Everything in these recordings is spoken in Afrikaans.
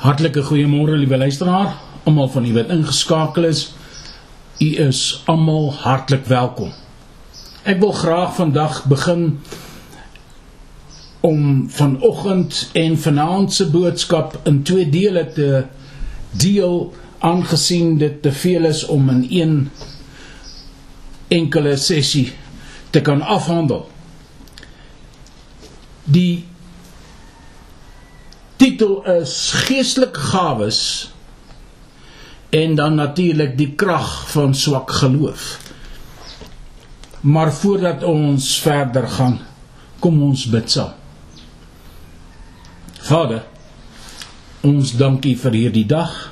Hartlike goeiemôre liewe luisteraar, almal van u wat ingeskakel is. U is almal hartlik welkom. Ek wil graag vandag begin om vanoggend en vanaand se boodskap in twee dele te deel aangesien dit te veel is om in een enkele sessie te kan afhandel. Die titel is geestelike gawes en dan natuurlik die krag van swak geloof. Maar voordat ons verder gaan, kom ons bid saam. Vader, ons dankie vir hierdie dag.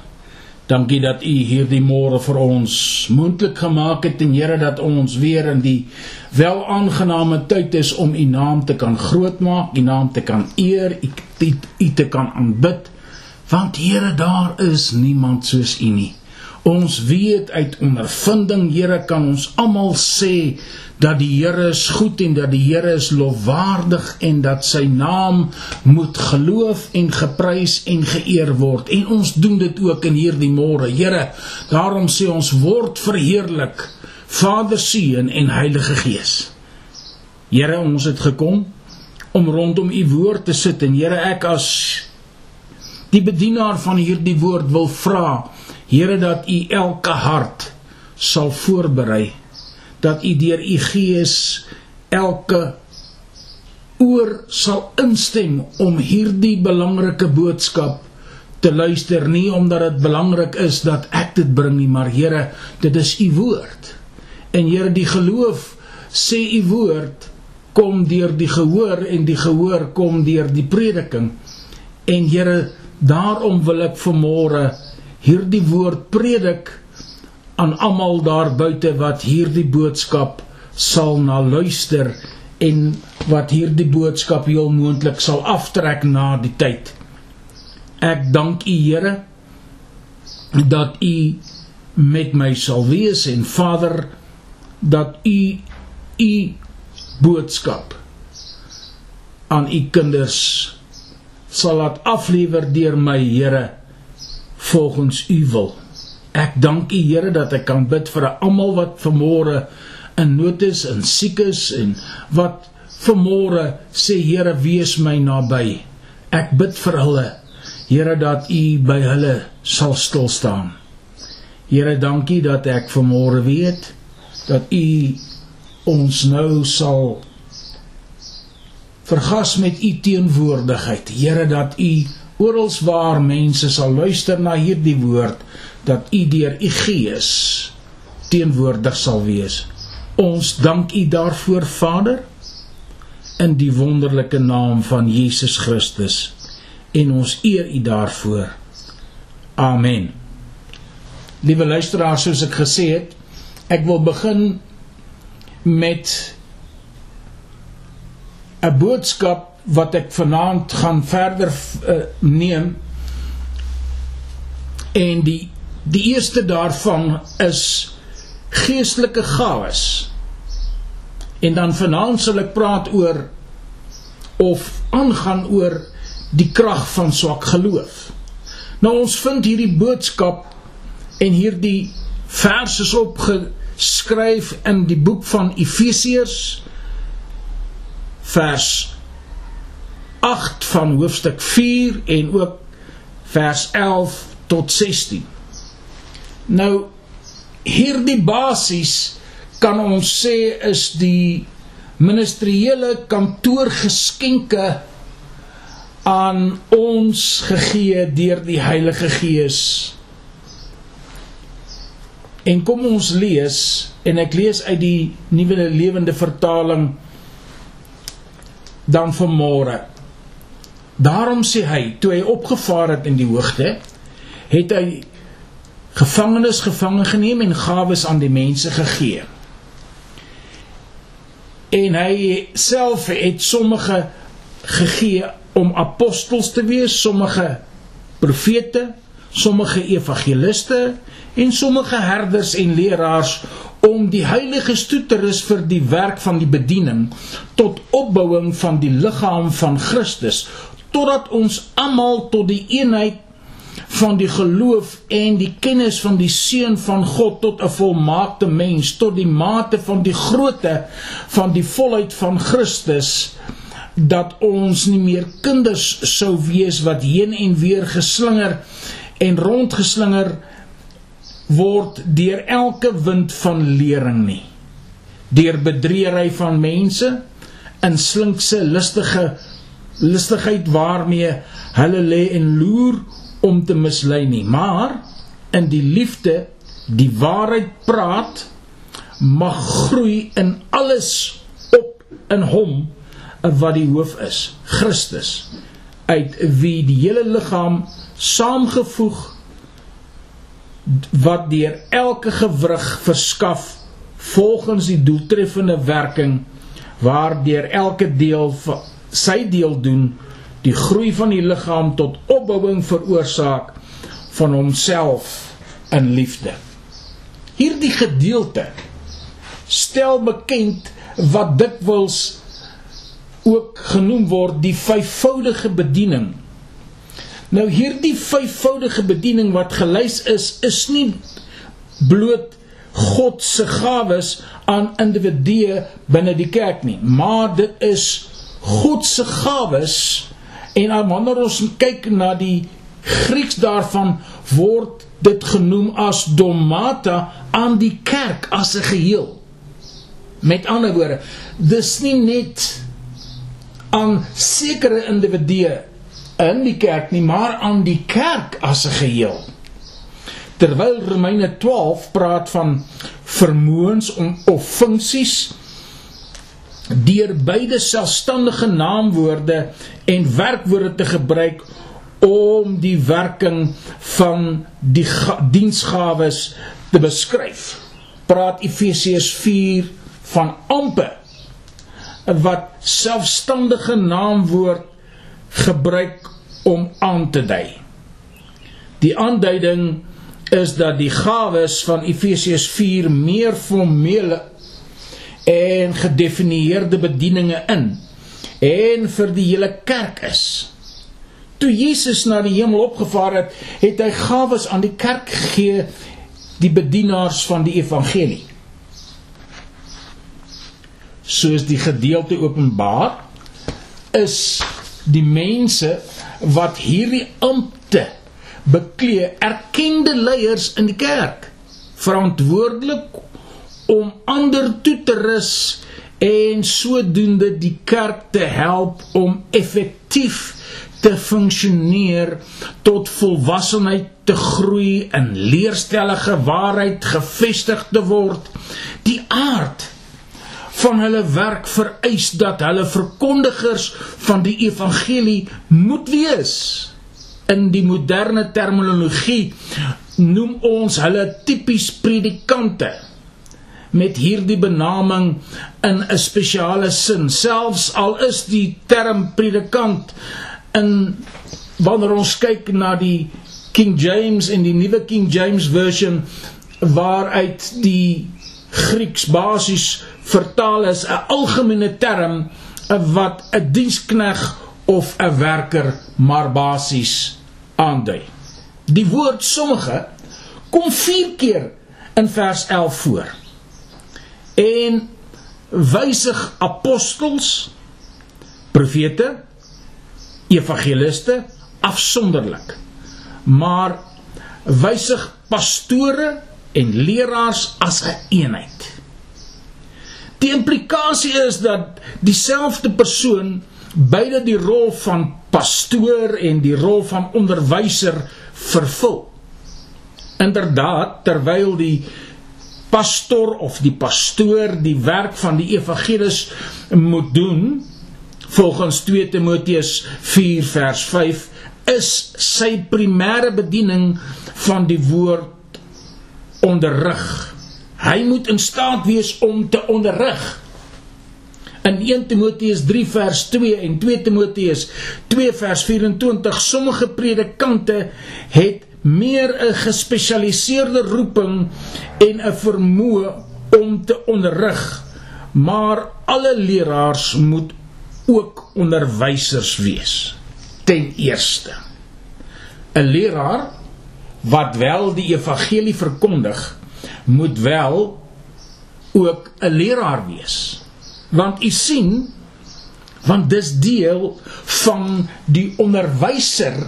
Dankie dat U hierdie môre vir ons moontlik gemaak het en Here dat ons weer in die welaangename tyd is om U naam te kan grootmaak, U naam te kan eer, U te kan aanbid. Want Here, daar is niemand soos U nie. Ons weet uit ondervinding, Here, kan ons almal sê dat die Here is goed en dat die Here is lofwaardig en dat sy naam moet geloof en geprys en geëer word. En ons doen dit ook in hierdie môre. Here, daarom sê ons word verheerlik, Vader, Seun en Heilige Gees. Here, ons het gekom om rondom u woord te sit en Here, ek as die bedienaar van hierdie woord wil vra Here dat U elke hart sal voorberei dat U deur U Gees elke oor sal instem om hierdie belangrike boodskap te luister. Nie omdat dit belangrik is dat ek dit bring nie maar Here dit is U woord. En Here die geloof sê U woord kom deur die gehoor en die gehoor kom deur die prediking. En Here daarom wil ek vanmôre hierdie woord predik aan almal daar buite wat hierdie boodskap sal na luister en wat hierdie boodskap heel moontlik sal aftrek na die tyd. Ek dank U Here dat U met my sal wees en Vader dat U U boodskap aan U kinders sal laat aflewer deur my Here volgens u wil. Ek dank u Here dat ek kan bid vir almal wat vanmôre in nood is en siek is en wat vanmôre sê Here wees my naby. Ek bid vir hulle. Here dat u by hulle sal stil staan. Here dankie dat ek vanmôre weet dat u ons nou sal vergas met u teenwoordigheid. Here dat u oral waar mense sal luister na hierdie woord dat u deur u gees teenwoordig sal wees. Ons dank u daarvoor Vader in die wonderlike naam van Jesus Christus en ons eer u daarvoor. Amen. Liewe luisteraars, soos ek gesê het, ek wil begin met 'n boodskap wat ek vanaand gaan verder uh, neem. En die die eerste daarvan is geestelike gawes en dan vanaand sal ek praat oor of aangaan oor die krag van swak geloof. Nou ons vind hierdie boodskap en hierdie verse is opgeskryf in die boek van Efesiërs vers 8 van hoofstuk 4 en ook vers 11 tot 16. Nou hierdie basies kan ons sê is die ministeriële kantoorgeskenke aan ons gegee deur die Heilige Gees. En kom ons lees en ek lees uit die Nuwe Lewende Vertaling dan vanmôre Daarom sê hy, toe hy opgevaar het in die hoogte, het hy gevangenes gevange geneem en gawes aan die mense gegee. En hy self het sommige gegee om apostels te wees, sommige profete, sommige evangeliste en sommige herders en leraars om die heiliges toe te rus vir die werk van die bediening tot opbouing van die liggaam van Christus totdat ons almal tot die eenheid van die geloof en die kennis van die seun van God tot 'n volmaakte mens tot die mate van die grootte van die volheid van Christus dat ons nie meer kinders sou wees wat heen en weer geslinger en rondgeslinger word deur elke wind van lering nie. Deur bedreery van mense in slinkse lustige lustigheid waarmee hulle lê en loer om te mislei nie. Maar in die liefde die waarheid praat mag groei in alles op in hom wat die hoof is Christus uit wie die hele liggaam saamgevoeg wat deur elke gewrig verskaf volgens die doeltreffende werking waardeur elke deel sy deel doen die groei van die liggaam tot opbouing veroorsaak van homself in liefde. Hierdie gedeelte stel bekend wat dikwels ook genoem word die vyfvoudige bediening. Nou hierdie vyfvoudige bediening wat gelys is, is nie bloot God se gawes aan individue binne die kerk nie, maar dit is God se gawes en wanneer ons kyk na die Grieks daarvan word dit genoem as domata aan die kerk as 'n geheel. Met ander woorde, dis nie net aan sekere individue in die kerk nie, maar aan die kerk as 'n geheel. Terwyl Romeine 12 praat van vermoëns of funksies deur beide selfstandige naamwoorde en werkwoorde te gebruik om die werking van die diensgawes te beskryf. Praat Efesiërs 4 van ampe wat selfstandige naamwoord gebruik om aan te dui. Die aanduiding is dat die gawes van Efesiërs 4 meer formele en gedefinieerde bedieninge in en vir die hele kerk is. Toe Jesus na die hemel opgevaar het, het hy gawes aan die kerk gegee, die bedienaars van die evangelie. Soos die gedeelte openbaar is die mense wat hierdie ampte beklee, erkende leiers in die kerk, verantwoordelik om ander toe te rus en sodoende die kerk te help om effektief te funksioneer tot volwassenheid te groei in leerstellige waarheid gevestig te word. Die aard van hulle werk vereis dat hulle verkondigers van die evangelie moet wees. In die moderne terminologie noem ons hulle tipies predikante met hierdie benaming in 'n spesiale sin selfs al is die term predikant in wanneer ons kyk na die King James en die nuwe King James version waaruit die Grieks basies vertaal is 'n algemene term wat 'n dienskneg of 'n werker maar basies aandui. Die woord sommige kom 4 keer in vers 11 voor en wysig apostels, profete, evangeliste afsonderlik. Maar wysig pastore en leraars as 'n eenheid. Die implikasie is dat dieselfde persoon beide die rol van pastoor en die rol van onderwyser vervul. Inderdaad, terwyl die pastor of die pastoor die werk van die evangelis moet doen volgens 2 Timoteus 4 vers 5 is sy primêre bediening van die woord onderrig. Hy moet in staat wees om te onderrig. In 1 Timoteus 3 vers 2 en 2 Timoteus 2 vers 24 sommige predikante het meer 'n gespesialiseerde roeping en 'n vermoë om te onderrig, maar alle leraars moet ook onderwysers wees. Ten eerste, 'n leraar wat wel die evangelie verkondig, moet wel ook 'n leraar wees. Want u sien, want dis deel van die onderwyser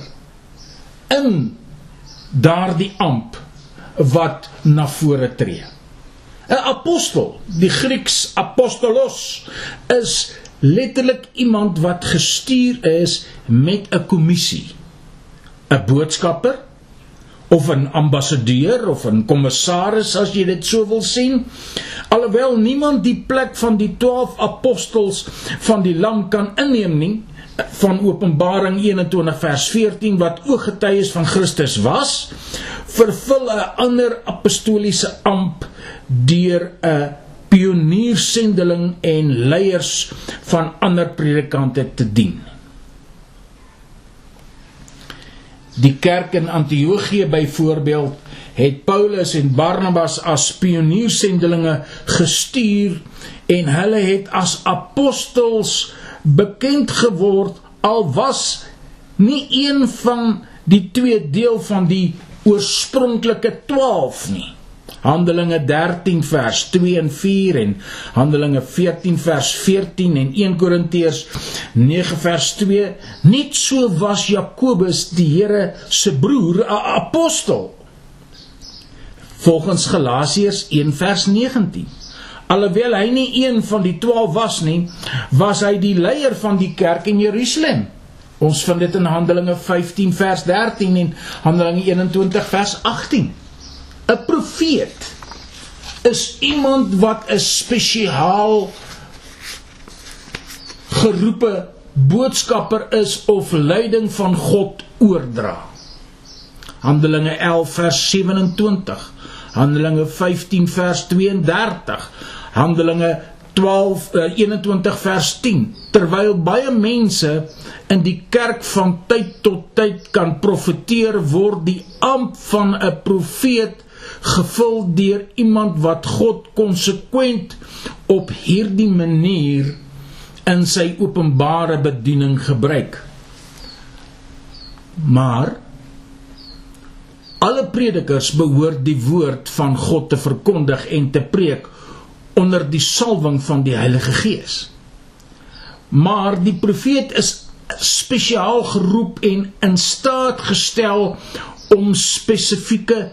in daardie amp wat na vore tree. 'n Apostel, die Grieks apostolos, is letterlik iemand wat gestuur is met 'n kommissie. 'n Boodskapper of 'n ambassadeur of 'n kommissaris as jy dit so wil sien. Alhoewel niemand die plek van die 12 apostels van die lam kan inneem nie van Openbaring 21 vers 14 wat ooggetuies van Christus was, vervul 'n ander apostoliese amp deur 'n pioniersendeling en leiers van ander predikante te dien. Die kerk in Antiochië byvoorbeeld het Paulus en Barnabas as pioniersendelinge gestuur en hulle het as apostels bekend geword al was nie een van die twee deel van die oorspronklike 12 nie. Handelinge 13 vers 2 en 4 en Handelinge 14 vers 14 en 1 Korintiërs 9 vers 2 Net so was Jakobus die Here se broer, 'n apostel. Volgens Galasiërs 1 vers 19 Alhoewel hy nie een van die 12 was nie, was hy die leier van die kerk in Jerusalem. Ons vind dit in Handelinge 15 vers 13 en Handelinge 21 vers 18. 'n Profeet is iemand wat 'n spesiaal geroepe boodskapper is of leiding van God oordra. Handelinge 11 vers 27, Handelinge 15 vers 32, Handelinge 12 uh, 21 vers 10 terwyl baie mense in die kerk van tyd tot tyd kan profeteer word die amp van 'n profeet gevul deur iemand wat God konsekwent op hierdie manier in sy openbare bediening gebruik. Maar alle predikers behoort die woord van God te verkondig en te preek onder die salwing van die Heilige Gees. Maar die profeet is spesiaal geroep en in staat gestel om spesifieke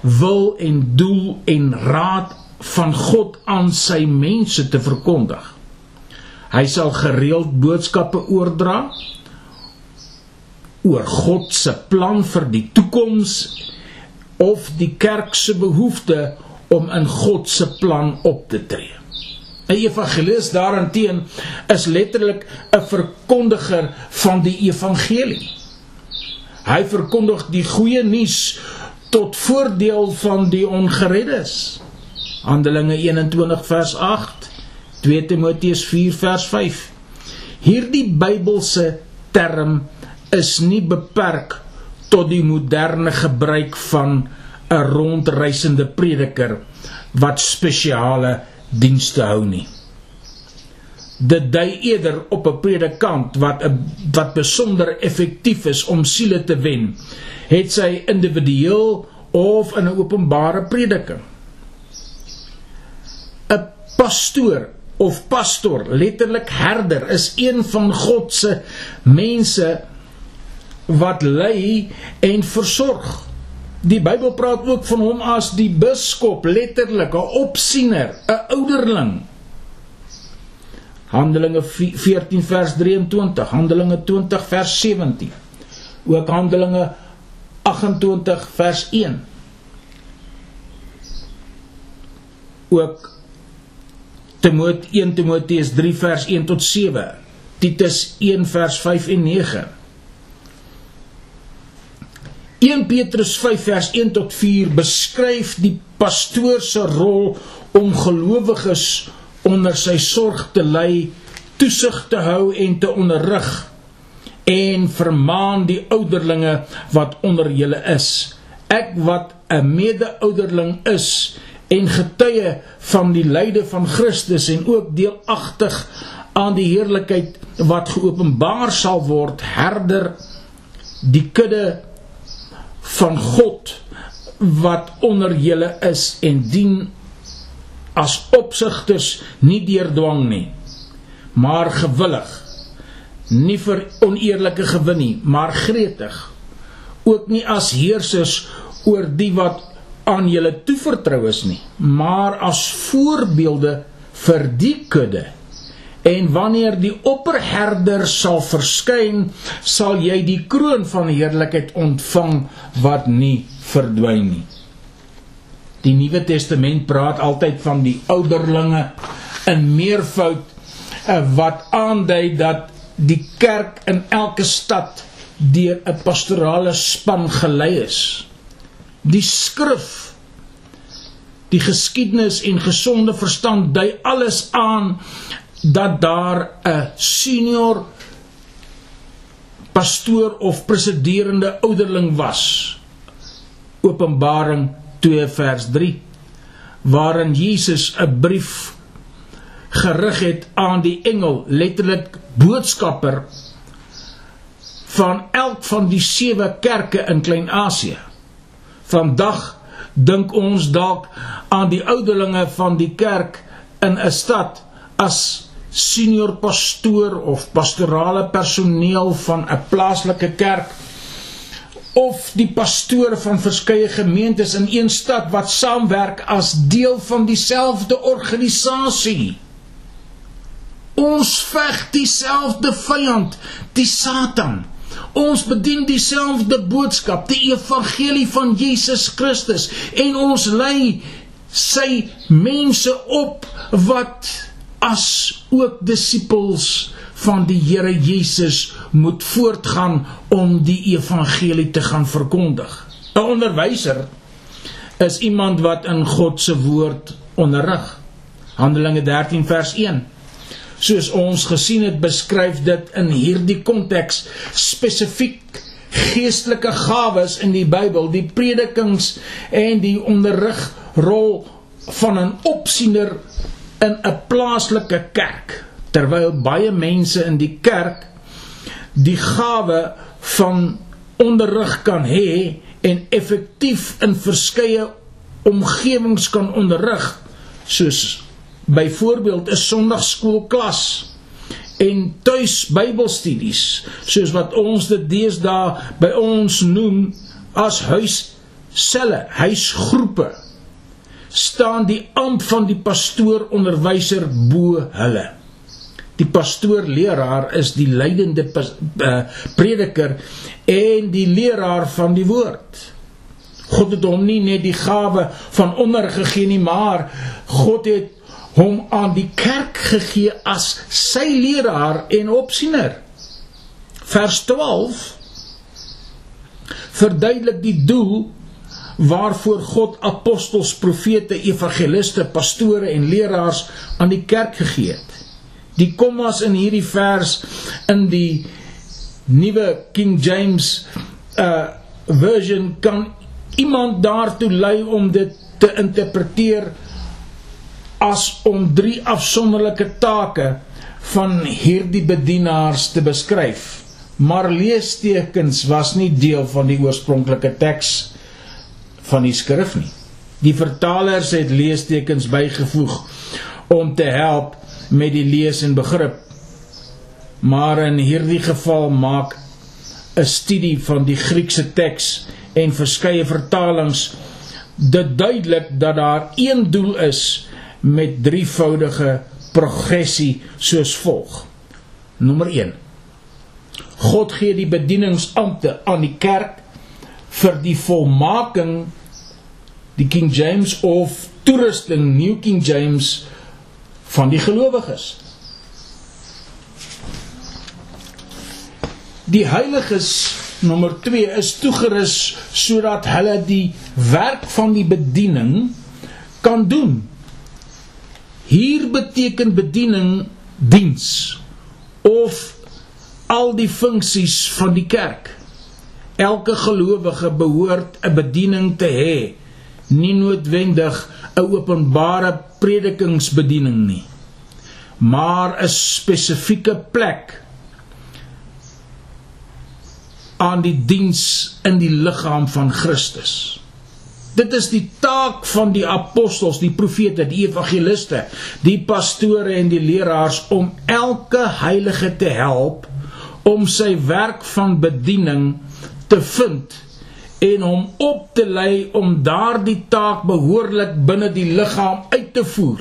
wil en doel en raad van God aan sy mense te verkondig. Hy sal gereeld boodskappe oordra oor God se plan vir die toekoms of die kerk se behoefte om in God se plan op te tree. 'n Evangelis daarenteen is letterlik 'n verkondiger van die evangelie. Hy verkondig die goeie nuus tot voordeel van die ongereddes. Handelinge 21 vers 8, 2 Timoteus 4 vers 5. Hierdie Bybelse term is nie beperk tot die moderne gebruik van 'n rondreisende prediker wat spesiale dienste hou nie. Dit dui eerder op 'n predikant wat 'n wat besonder effektief is om siele te wen het sy individueel of in 'n openbare prediking. 'n Pastoor of pastor, letterlik herder, is een van God se mense wat lei en versorg. Die Bybel praat ook van hom as die biskop, letterlik 'n opsiener, 'n ouderling. Handelinge 14 vers 23, Handelinge 20 vers 17. Ook Handelinge 28 vers 1 ook Timoteus 1 Timoteus 3 vers 1 tot 7 Titus 1 vers 5 en 9 1 Petrus 5 vers 1 tot 4 beskryf die pastoor se rol om gelowiges onder sy sorg te lei, toesig te hou en te onderrig en vermaan die ouderlinge wat onder julle is. Ek wat 'n mede-ouderling is en getuie van die lyde van Christus en ook deelagtig aan die heerlikheid wat geopenbaar sal word, herder die kudde van God wat onder julle is en dien as opsigters nie deur dwang nie maar gewillig nie vir oneerlike gewin nie maar gretig ook nie as heersers oor die wat aan julle toevertrou is nie maar as voorbeelde vir die kudde en wanneer die opperherder sal verskyn sal jy die kroon van heerlikheid ontvang wat nie verdwyn nie Die Nuwe Testament praat altyd van die ouderlinge in meervoud eh, wat aandui dat die kerk in elke stad deur 'n pastorale span gelei is. Die skrif die geskiedenis en gesonde verstand dui alles aan dat daar 'n senior pastoor of presiderende ouderling was. Openbaring 2 vers 3 waarin Jesus 'n brief gerig het aan die engel letterlik boodskapper van elk van die sewe kerke in Klein-Asië. Vandag dink ons dalk aan die ouderlinge van die kerk in 'n stad as senior pastoor of pastorale personeel van 'n plaaslike kerk of die pastore van verskeie gemeentes in een stad wat saamwerk as deel van dieselfde organisasie. Ons veg dieselfde vyand, die Satan. Ons bedien dieselfde boodskap, die evangelie van Jesus Christus en ons lei sy mense op wat as ook disippels van die Here Jesus moet voortgaan om die evangelie te gaan verkondig. 'n Onderwyser is iemand wat in God se woord onderrig. Handelinge 13 vers 1. Soos ons gesien het, beskryf dit in hierdie konteks spesifiek geestelike gawes in die Bybel, die predikings en die onderrigrol van 'n opsiener in 'n plaaslike kerk terwyl baie mense in die kerk die gawe van onderrig kan hê en effektief in verskeie omgewings kan onderrig soos byvoorbeeld 'n Sondagskoolklas en tuis Bybelstudies soos wat ons dit deesdae by ons noem as huisselle, huisgroepe staan die amp van die pastoor onderwyser bo hulle Die pastoor leraar is die leidende uh, prediker en die leraar van die woord. God het hom nie net die gawe van onderrig gegee nie, maar God het hom aan die kerk gegee as sy leraar en opsiener. Vers 12 verduidelik die doel waarvoor God apostels, profete, evangeliste, pastore en leraars aan die kerk gegee het. Die kommas in hierdie vers in die nuwe King James uh version kan iemand daartoe lei om dit te interpreteer as om drie afsonderlike take van hierdie bedienaars te beskryf. Maar leestekens was nie deel van die oorspronklike teks van die skrif nie. Die vertalers het leestekens bygevoeg om te help met die lees en begrip. Maar in hierdie geval maak 'n studie van die Griekse teks en verskeie vertalings dit duidelik dat daar een doel is met drievoudige progressie soos volg. Nommer 1. God gee die bedieningsampte aan die kerk vir die volmaking die King James of toerusting New King James van die gelowiges. Die heiliges nommer 2 is toegerus sodat hulle die werk van die bediening kan doen. Hier beteken bediening diens of al die funksies van die kerk. Elke gelowige behoort 'n bediening te hê, nie noodwendig 'n openbare predikingsbediening nie maar 'n spesifieke plek aan die diens in die liggaam van Christus. Dit is die taak van die apostels, die profete, die evangeliste, die pastore en die leraars om elke heilige te help om sy werk van bediening te vind en hom op te lei om daardie taak behoorlik binne die liggaam uit te voer.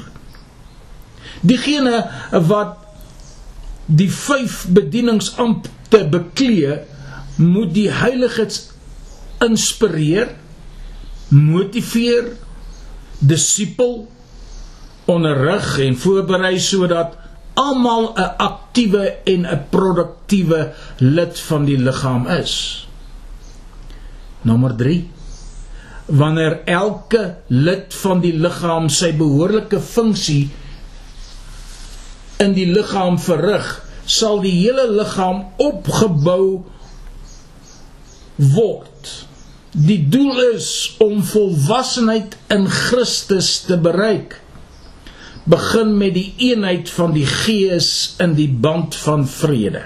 Diegene wat die vyf bedieningsampte beklee, moet die heiliges inspireer motiveer disipel onderrig en voorberei sodat almal 'n aktiewe en 'n produktiewe lid van die liggaam is. Nommer 3 Wanneer elke lid van die liggaam sy behoorlike funksie in die liggaam verrig, sal die hele liggaam opgebou word. Die doel is om volwassenheid in Christus te bereik. Begin met die eenheid van die Gees in die band van vrede.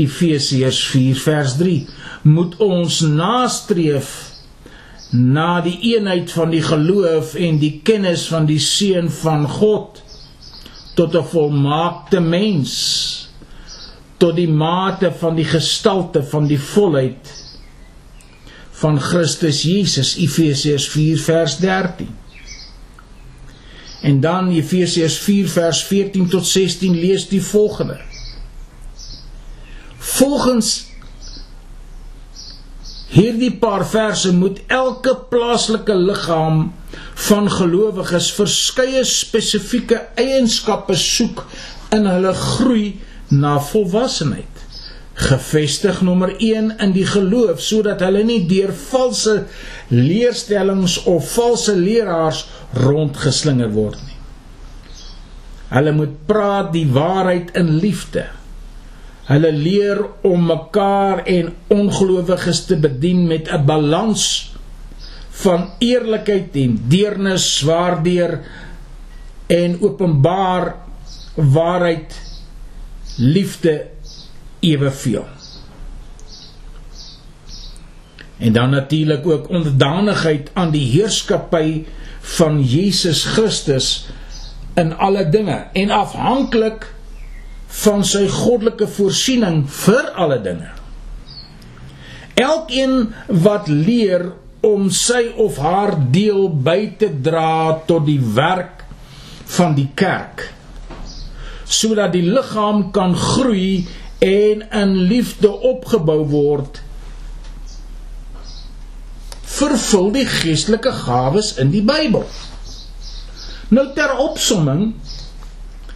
Efesiërs 4 vers 3 moet ons nastreef na die eenheid van die geloof en die kennis van die seun van God tot 'n volmaakte mens tot die mate van die gestalte van die volheid van Christus Jesus Efesiërs 4 vers 13. En dan Efesiërs 4 vers 14 tot 16 lees die volgende. Volgens hierdie paar verse moet elke plaaslike liggaam van gelowiges verskeie spesifieke eienskappe soek in hulle groei na volwassenheid gevestig nommer 1 in die geloof sodat hulle nie deur valse leerstellings of valse leraars rondgeslinger word nie. Hulle moet praat die waarheid in liefde. Hulle leer om mekaar en ongelowiges te bedien met 'n balans van eerlikheid en deernis waardeur en openbaar waarheid liefde eweveel. En dan natuurlik ook onderdanigheid aan die heerskappy van Jesus Christus in alle dinge en afhanklik van sy goddelike voorsiening vir alle dinge. Elkeen wat leer om sy of haar deel by te dra tot die werk van die kerk sodat die liggaam kan groei en in liefde opgebou word vervul die geestelike gawes in die Bybel. Nou ter opsomming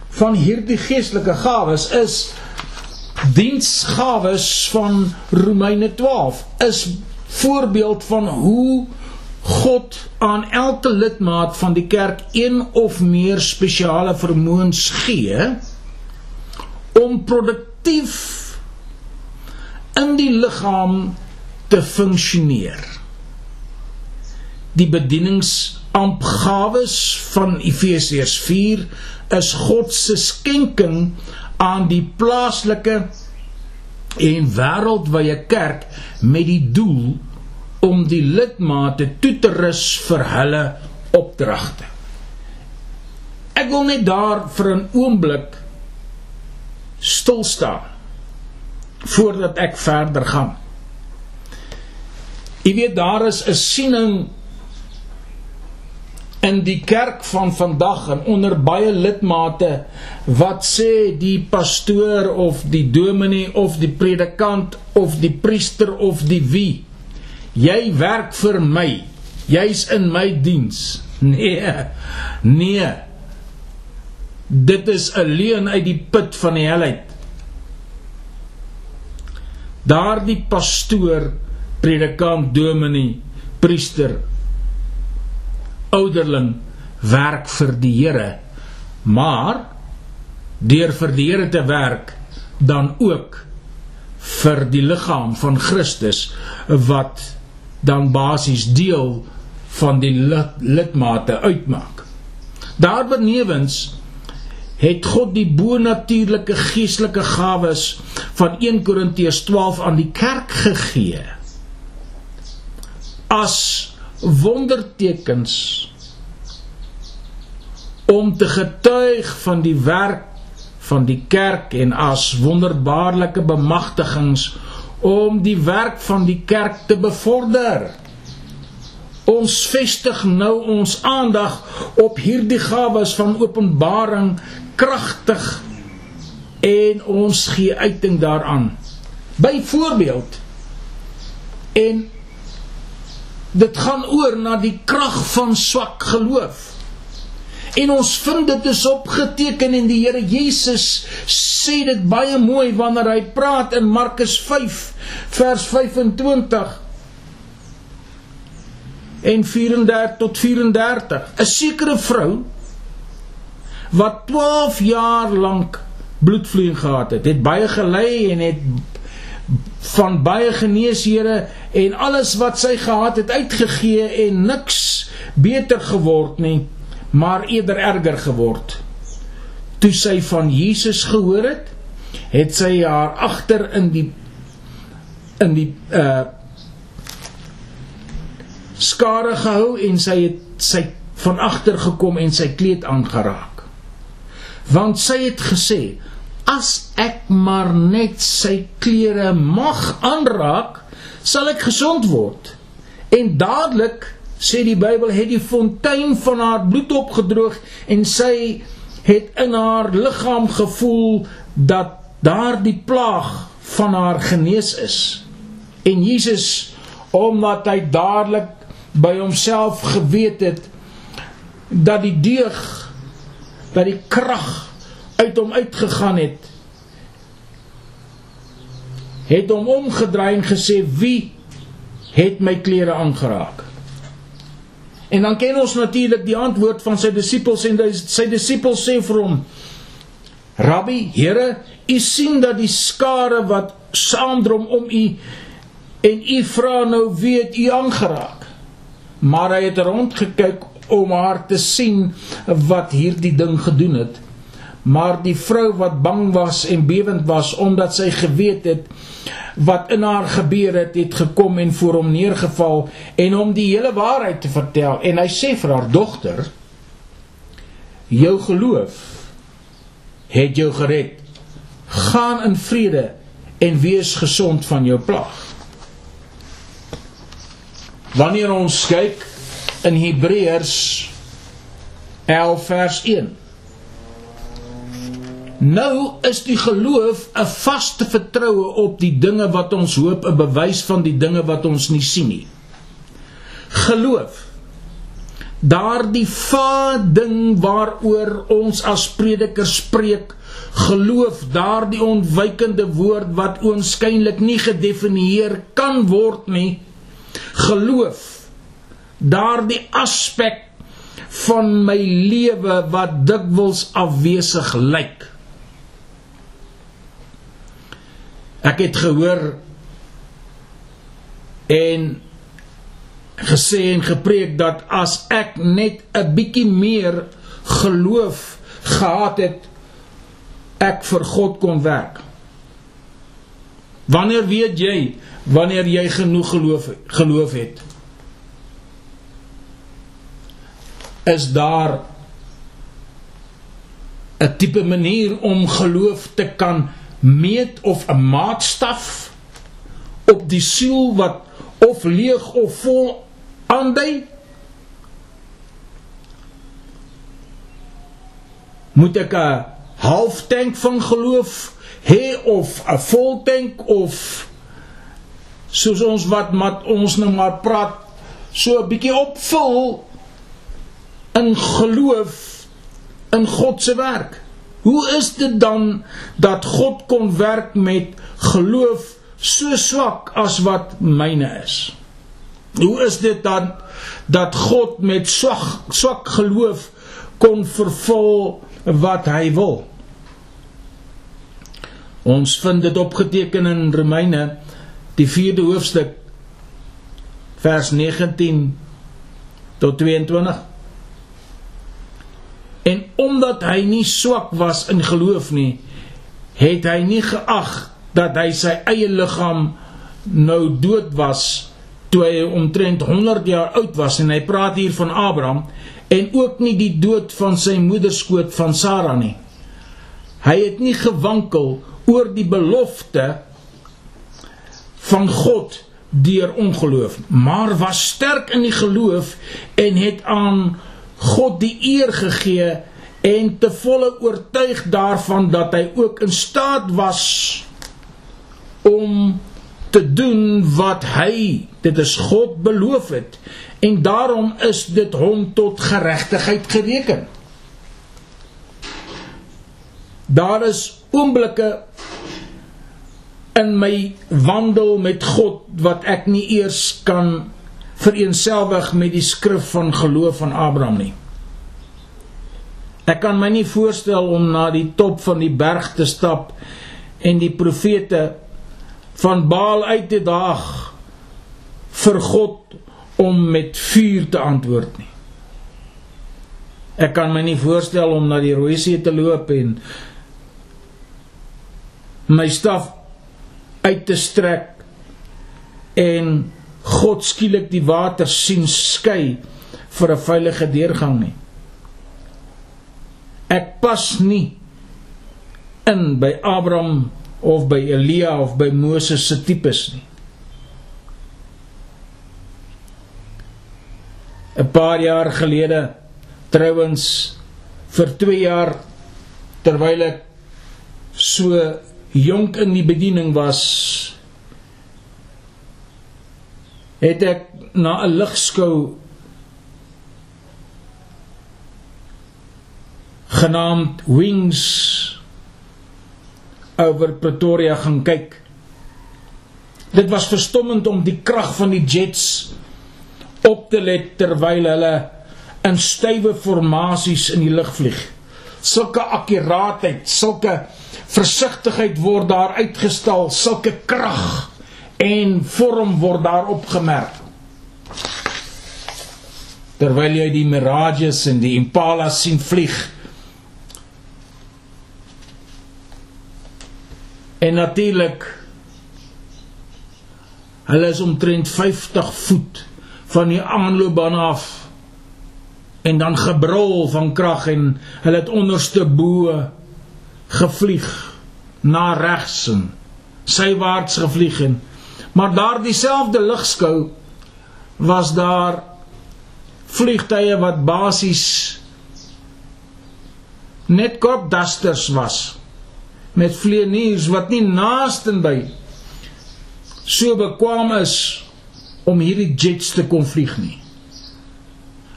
van hierdie geestelike gawes is diensgawes van Romeine 12 is voorbeeld van hoe God aan elke lidmaat van die kerk een of meer spesiale vermoëns gee om produk aktief in die liggaam te funksioneer. Die bedieningsampgawes van Efesiërs 4 is God se skenking aan die plaaslike en wêreldwye kerk met die doel om die lidmate toe te rus vir hulle opdragte. Ek wil net daar vir 'n oomblik stil staan voordat ek verder gaan. Jy weet daar is 'n siening in die kerk van vandag en onder baie lidmate wat sê die pastoor of die dominee of die predikant of die priester of die wie jy werk vir my. Jy's in my diens. Nee. Nee. Dit is 'n leuen uit die put van die helheid. Daardie pastoor, predikant, dominee, priester, ouderling werk vir die Here, maar deur vir die Here te werk dan ook vir die liggaam van Christus wat dan basies deel van die lidmate uitmaak. Daarbenewens het God die bonatuurlike geestelike gawes van 1 Korintiërs 12 aan die kerk gegee as wondertekens om te getuig van die werk van die kerk en as wonderbaarlike bemagtigings om die werk van die kerk te bevorder. Ons vestig nou ons aandag op hierdie gawes van openbaring kragtig en ons gee uiting daaraan. Byvoorbeeld en dit gaan oor na die krag van swak geloof. En ons vind dit is opgeteken en die Here Jesus sê dit baie mooi wanneer hy praat in Markus 5 vers 25 en 34 tot 34. 'n Sekere vrou wat 12 jaar lank bloedvloeiing gehad het, het baie gelei en het van baie geneeshere en alles wat sy gehad het uitgegee en niks beter geword nie maar eerder erger geword. Toe sy van Jesus gehoor het, het sy haar agter in die in die uh skare gehou en sy het sy van agter gekom en sy kleed aangeraak. Want sy het gesê as ek maar net sy klere mag aanraak, sal ek gesond word. En dadelik sê die Bybel het die fontein van haar bloed opgedroog en sy het in haar liggaam gevoel dat daardie plaag van haar genees is. En Jesus omdat hy dadelik by homself geweet het dat die deug dat die krag uit hom uitgegaan het het hom omgedraai en gesê wie het my klere aangeraak En dan ken ons natuurlik die antwoord van sy disippels en sy disippels sê vir hom: Rabbi, Here, u sien dat die skare wat saamdrom om u en u vra nou weet u aangeraak. Maar hy het rondgekyk om haar te sien wat hierdie ding gedoen het. Maar die vrou wat bang was en bewend was omdat sy geweet het wat in haar gebeur het, het gekom en voor hom neergeval en hom die hele waarheid te vertel. En hy sê vir haar dogter jou geloof het jou gered. Gaan in vrede en wees gesond van jou plaag wanneer ons kyk in Hebreërs 11 vers 1 Nou is die geloof 'n vaste vertroue op die dinge wat ons hoop, 'n bewys van die dinge wat ons nie sien nie. Geloof. Daardie va ding waaroor ons as predikers spreek, geloof, daardie ontwykende woord wat oënskynlik nie gedefinieer kan word nie. Geloof. Daardie aspek van my lewe wat dikwels afwesig lyk. Ek het gehoor en gesê en gepreek dat as ek net 'n bietjie meer geloof gehad het ek vir God kon werk. Wanneer weet jy wanneer jy genoeg geloof geloof het? Is daar 'n tipe manier om geloof te kan meet of 'n maatstaf op die siel wat of leeg of vol aandui moet ek 'n half tank van geloof hê of 'n vol tank of soos ons wat mat ons nou maar praat so 'n bietjie opvul in geloof in God se werk Hoe is dit dan dat God kon werk met geloof so swak as wat myne is? Hoe is dit dan dat God met swak swak geloof kon vervul wat hy wil? Ons vind dit opgeteken in Romeine die 4de hoofstuk vers 19 tot 22 En omdat hy nie swak was in geloof nie, het hy nie geag dat hy sy eie liggaam nou dood was toe hy omtrent 100 jaar oud was en hy praat hier van Abraham en ook nie die dood van sy moederskoot van Sara nie. Hy het nie gewankel oor die belofte van God deur ongeloof, maar was sterk in die geloof en het aan God die eer gegee en te volle oortuig daarvan dat hy ook in staat was om te doen wat hy dit is God beloof het en daarom is dit hom tot geregtigheid gereken. Daar is oomblikke in my wandel met God wat ek nie eers kan vereenselwig met die skrif van geloof van Abraham nie. Ek kan my nie voorstel om na die top van die berg te stap en die profete van Baal uit te daag vir God om met vuur te antwoord nie. Ek kan my nie voorstel om na die Rooi See te loop en my staf uit te strek en God skielik die water sien skei vir 'n veilige deurgang nie. Ek pas nie in by Abraham of by Elia of by Moses se tipes nie. 'n Paar jaar gelede trouens vir 2 jaar terwyl ek so jonk in die bediening was het ek na 'n ligskou genaamd Wings oor Pretoria gaan kyk. Dit was verstommend om die krag van die jets op te let terwyl hulle in stywe formasies in die lug vlieg. Sulke akkuraatheid, sulke versigtigheid word daar uitgestal, sulke krag en vorm word daar opgemerk. Terwyl jy die Mirages en die Impalas sien vlieg, En natuurlik hulle is omtrent 50 voet van die aanloopbaan af en dan gebrul van krag en hulle het onderste bo gevlieg na regs en sywaarts gevlieg en maar daar dieselfde ligskou was daar vliegtye wat basies net kop dusters was met vlieëniers wat nie naastenby so bekwam is om hierdie jets te kon vlieg nie.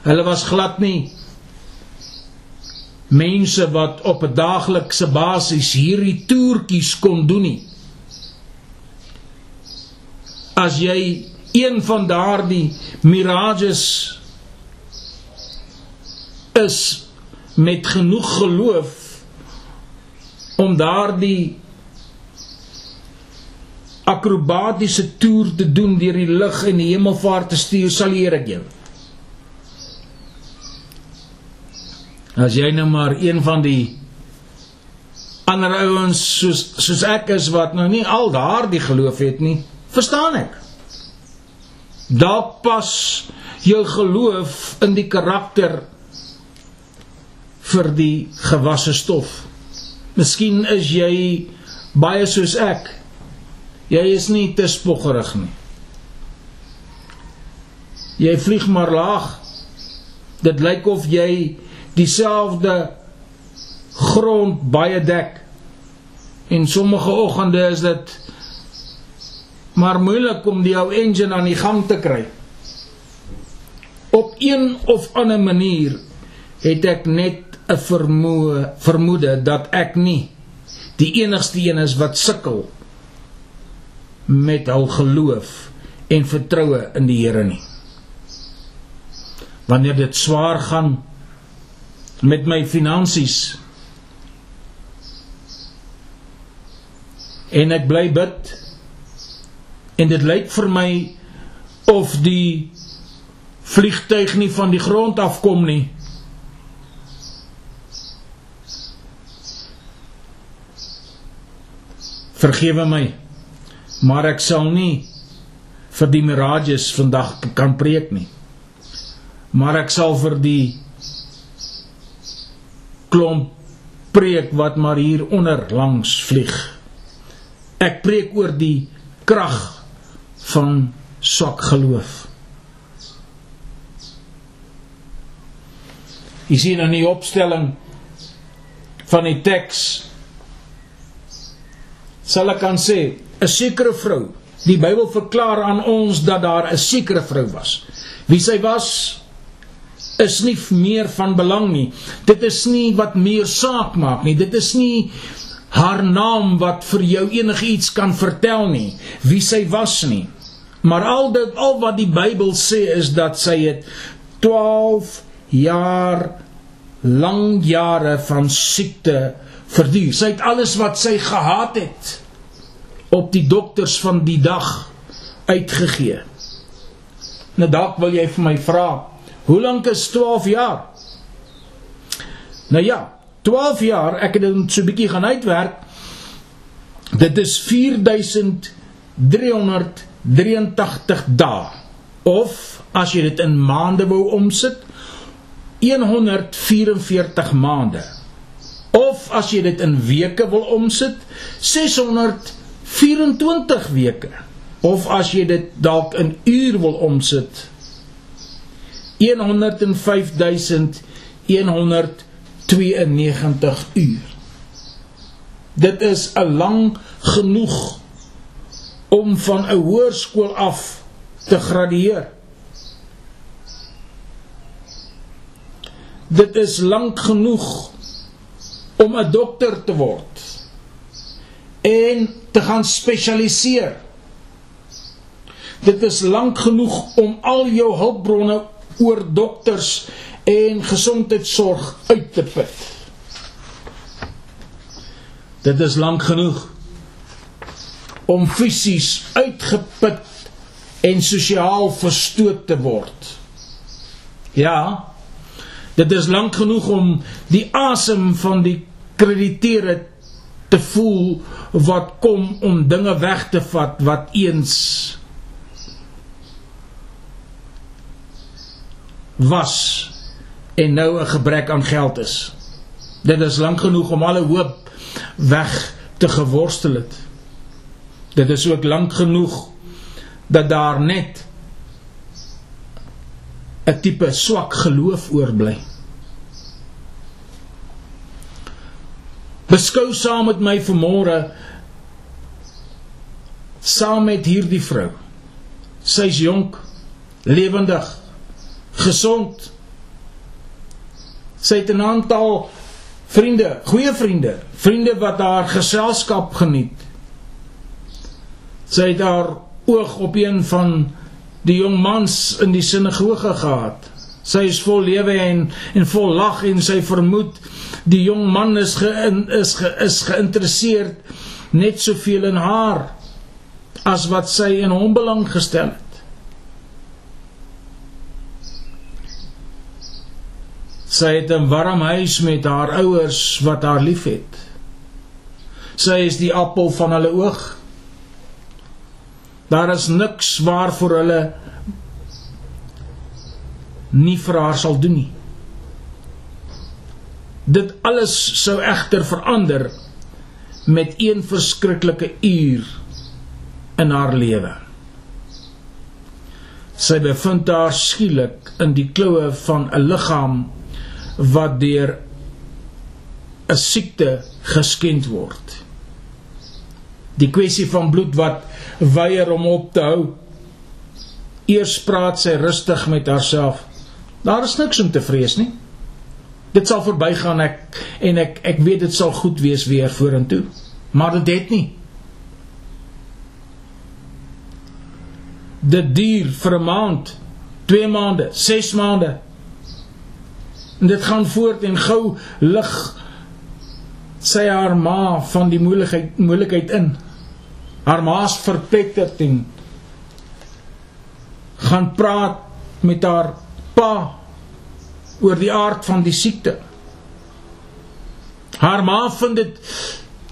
Hulle was glad nie mense wat op 'n daaglikse basis hierdie toertjies kon doen nie. As jy een van daardie mirages is met genoeg geloof om daardie akrobatiese toer te doen deur die lug en die hemelvaart te stuur, sal leer ek jou. As jy nou maar een van die ander ouens soos soos ek is wat nou nie al daardie geloof het nie, verstaan ek. Dalk pas jou geloof in die karakter vir die gewasse stof. Miskien is jy baie soos ek. Jy is nie te spoggerig nie. Jy vlieg maar laag. Dit lyk of jy dieselfde grond baie dek. En sommige oggende is dit maar moeilik om die ou engine aan die gang te kry. Op een of ander manier het ek net 'n vermoë vermoede dat ek nie die enigste een is wat sukkel met hul geloof en vertroue in die Here nie. Wanneer dit swaar gaan met my finansies en ek bly bid en dit lyk vir my of die vliegtuig nie van die grond afkom nie Vergewe my. Maar ek sal nie vir die mirages vandag kan preek nie. Maar ek sal vir die klomp preek wat maar hier onder langs vlieg. Ek preek oor die krag van swak geloof. Jy sien in die opstelling van die teks sal ek kan sê 'n sekere vrou. Die Bybel verklaar aan ons dat daar 'n sekere vrou was. Wie sy was is nie meer van belang nie. Dit is nie wat meer saak maak nie. Dit is nie haar naam wat vir jou enigiets kan vertel nie. Wie sy was nie. Maar al dit al wat die Bybel sê is dat sy het 12 jaar lang jare van siekte verduur. Sy het alles wat sy gehad het op die dokters van die dag uitgegee. Nou dalk wil jy vir my vra, hoe lank is 12 jaar? Nou ja, 12 jaar, ek het dit so 'n bietjie gaan uitwerk. Dit is 4383 dae. Of as jy dit in maande wou omsit, 144 maande. Of as jy dit in weke wil omsit, 624 weke. Of as jy dit dalk in uur wil omsit, 105192 uur. Dit is 'n lang genoeg om van 'n hoërskool af te gradueer. dit is lank genoeg om 'n dokter te word en te gaan spesialiseer. Dit is lank genoeg om al jou hulpbronne oor dokters en gesondheidsorg uit te put. Dit is lank genoeg om fisies uitgeput en sosiaal verstoot te word. Ja, Dit is lank genoeg om die asem van die krediteure te voel wat kom om dinge weg te vat wat eens was en nou 'n gebrek aan geld is. Dit is lank genoeg om alle hoop weg te geworstel het. Dit is ook lank genoeg dat daar net 'n tipe swak geloof oorbly. Beskou saam met my vanmôre saam met hierdie vrou. Sy's jonk, lewendig, gesond. Sy het 'n aantal vriende, goeie vriende, vriende wat haar geselskap geniet. Sy het haar oog op een van die jong mans in die sinagoge gehad. Sy is vol lewe en en vol lag en sy vermoed die jong man is ge, is ge, is geïnteresseerd net soveel in haar as wat sy in hom belang gestel het. Sy het 'n warm huis met haar ouers wat haar liefhet. Sy is die appel van hulle oog. Daar is niks waarvoor hulle nie vir haar sal doen nie. Dit alles sou egter verander met een verskriklike uur in haar lewe. Sy bevind haar skielik in die kloue van 'n liggaam wat deur 'n siekte geskend word. Die kwessie van bloed wat weier om op te hou. Eers praat sy rustig met haarself. Daar is niks om te vrees nie. Dit sal verbygaan ek en ek ek weet dit sal goed wees weer vorentoe. Maar dit het nie. Dit duur vir 'n maand, 2 maande, 6 maande. En dit gaan voort en gou lig sy haar ma van die moeilikheid moeilikheid in haar ma's verpletterd en gaan praat met haar pa oor die aard van die siekte. Haar ma vind dit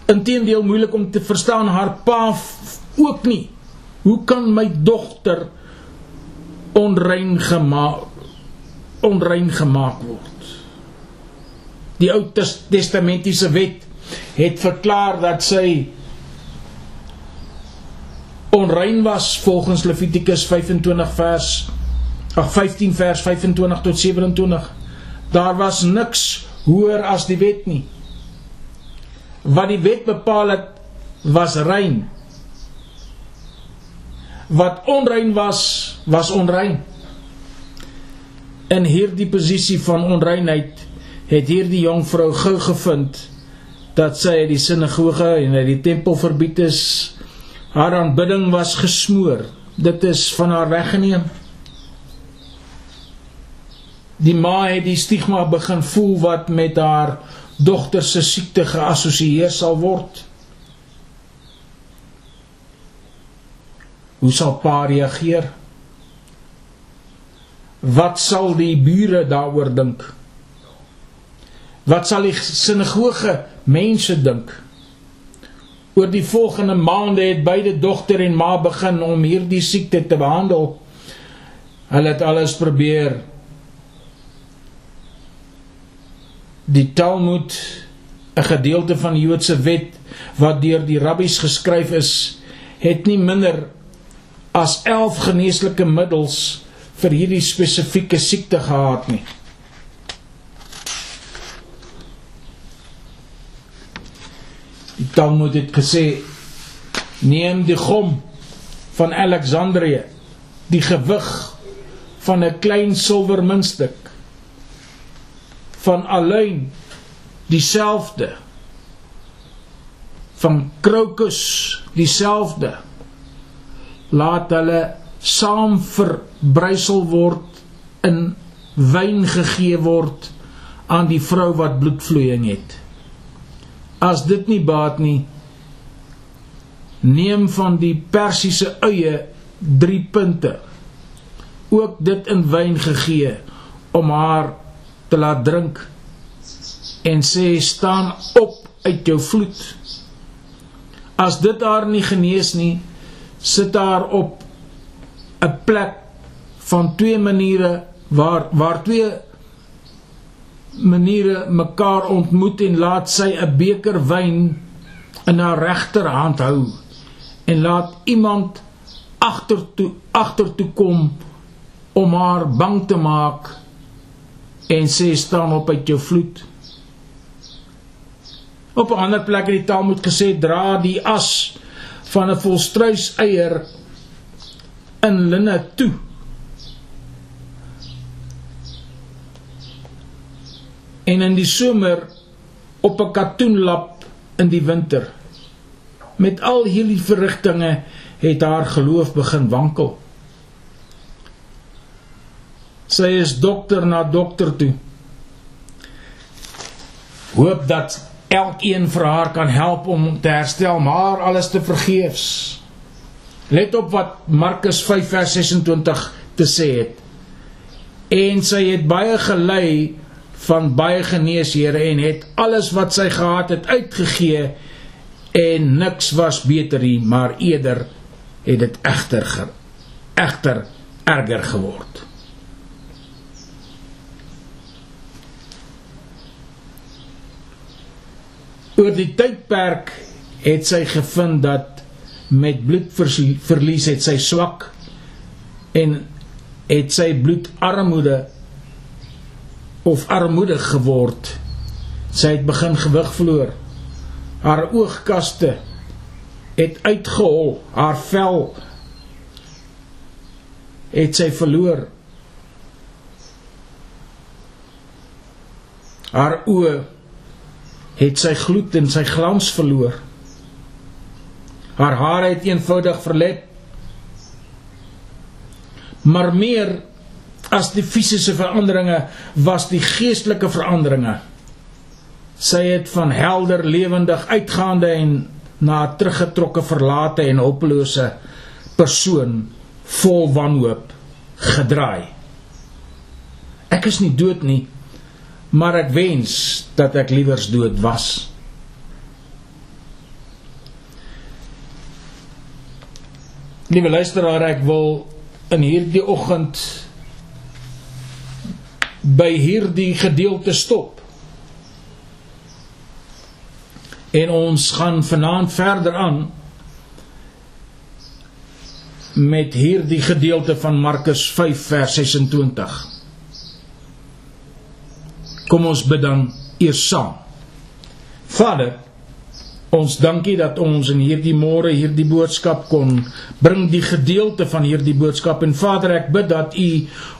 inteendeel moeilik om te verstaan haar pa ook nie. Hoe kan my dogter onrein gemaak onrein gemaak word? Die Ou Testamentiese wet het verklaar dat sy onrein was volgens Levitikus 25 vers ag 15 vers 25 tot 27. Daar was niks hoër as die wet nie. Wat die wet bepaal het was rein. Wat onrein was, was onrein. In hierdie posisie van onreinheid het hierdie jong vrou gou gevind dat sy uit die sinagoge en uit die tempel verbied is. Haar aanbidding was gesmoor. Dit is van haar weggeneem. Die ma het die stigma begin voel wat met haar dogter se siekte geassosieer sal word. Hoe sal pa reageer? Wat sal die bure daaroor dink? Wat sal die sinagoge mense dink? Oor die volgende maande het beide dogter en ma begin om hierdie siekte te behandel. Hulle het alles probeer die Talmud 'n gedeelte van die Joodse wet wat deur die rabbies geskryf is, het nie minder as 11 geneeslike middels vir hierdie spesifieke siekte gehad nie. Die Talmud het gesê neem die gom van Alexandrië, die gewig van 'n klein silwer muntstuk van alleen dieselfde van krokus dieselfde laat hulle saam verbrysel word in wyn gegee word aan die vrou wat bloedvloeiing het as dit nie baat nie neem van die persiese eie 3 punte ook dit in wyn gegee om haar te laat drink en sê staan op uit jou vloed. As dit haar nie genees nie, sit haar op 'n plek van twee maniere waar waar twee maniere mekaar ontmoet en laat sy 'n beker wyn in haar regterhand hou en laat iemand agtertoe agtertoe kom om haar bang te maak en sê staan op uit jou vloed. Op 'n ander plek in die taal moet gesê dra die as van 'n volstruis eier in linne toe. En in die somer op 'n katoenlap in die winter. Met al hierdie verrigtinge het haar geloof begin wankel. Sy is dokter na dokter toe. Hoop dat elkeen vir haar kan help om te herstel, maar alles te vergeefs. Let op wat Markus 5 vers 26 te sê het. En sy het baie gelei van baie geneeshere en het alles wat sy gehad het uitgegee en niks was beter nie, maar eerder het dit egter egter erger geword. Oor die tydperk het sy gevind dat met bloedverlies het sy swak en het sy bloedarmoede of armoedig geword. Sy het begin gewig verloor. Haar oogkaste het uitgehol, haar vel het sy verloor. Haar oë het sy gloed en sy glans verloor. Haar hare het eenvoudig verlep. Maar meer as die fisiese veranderinge was die geestelike veranderinge. Sy het van helder, lewendig, uitgaande en na 'n teruggetrokke, verlate en hopelose persoon vol wanhoop gedraai. Ek is nie dood nie, maar ek wens dat ek liewers dood was. Liewe luisteraar, ek wil in hierdie oggend by hierdie gedeelte stop. En ons gaan vanaand verder aan met hierdie gedeelte van Markus 5 vers 26. Kom ons bid dan eers saam. Vader, ons dankie dat ons in hierdie môre hierdie boodskap kon bring die gedeelte van hierdie boodskap en Vader ek bid dat U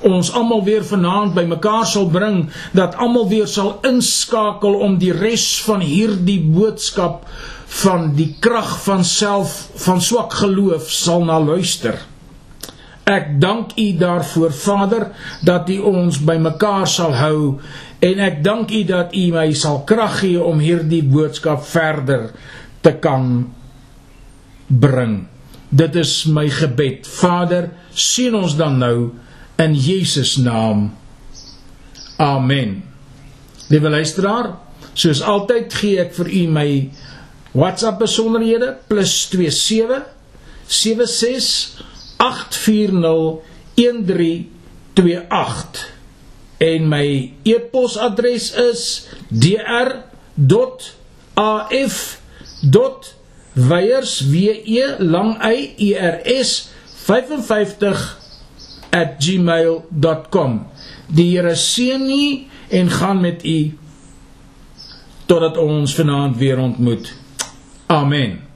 ons almal weer vanaand bymekaar sal bring dat almal weer sal inskakel om die res van hierdie boodskap van die krag van self van swak geloof sal na luister. Ek dank U daarvoor Vader dat U ons bymekaar sal hou en ek dank U dat U my sal krag gee om hierdie boodskap verder te kan bring. Dit is my gebed. Vader, sien ons dan nou in Jesus naam. Amen. Liewe luisteraar, soos altyd gee ek vir u my WhatsApp besonderhede +27 76 840 1328 en my e-posadres is dr.af.weyers w e lang y r s 55@gmail.com Die Here seën u en gaan met u totdat ons vanaand weer ontmoet. Amen.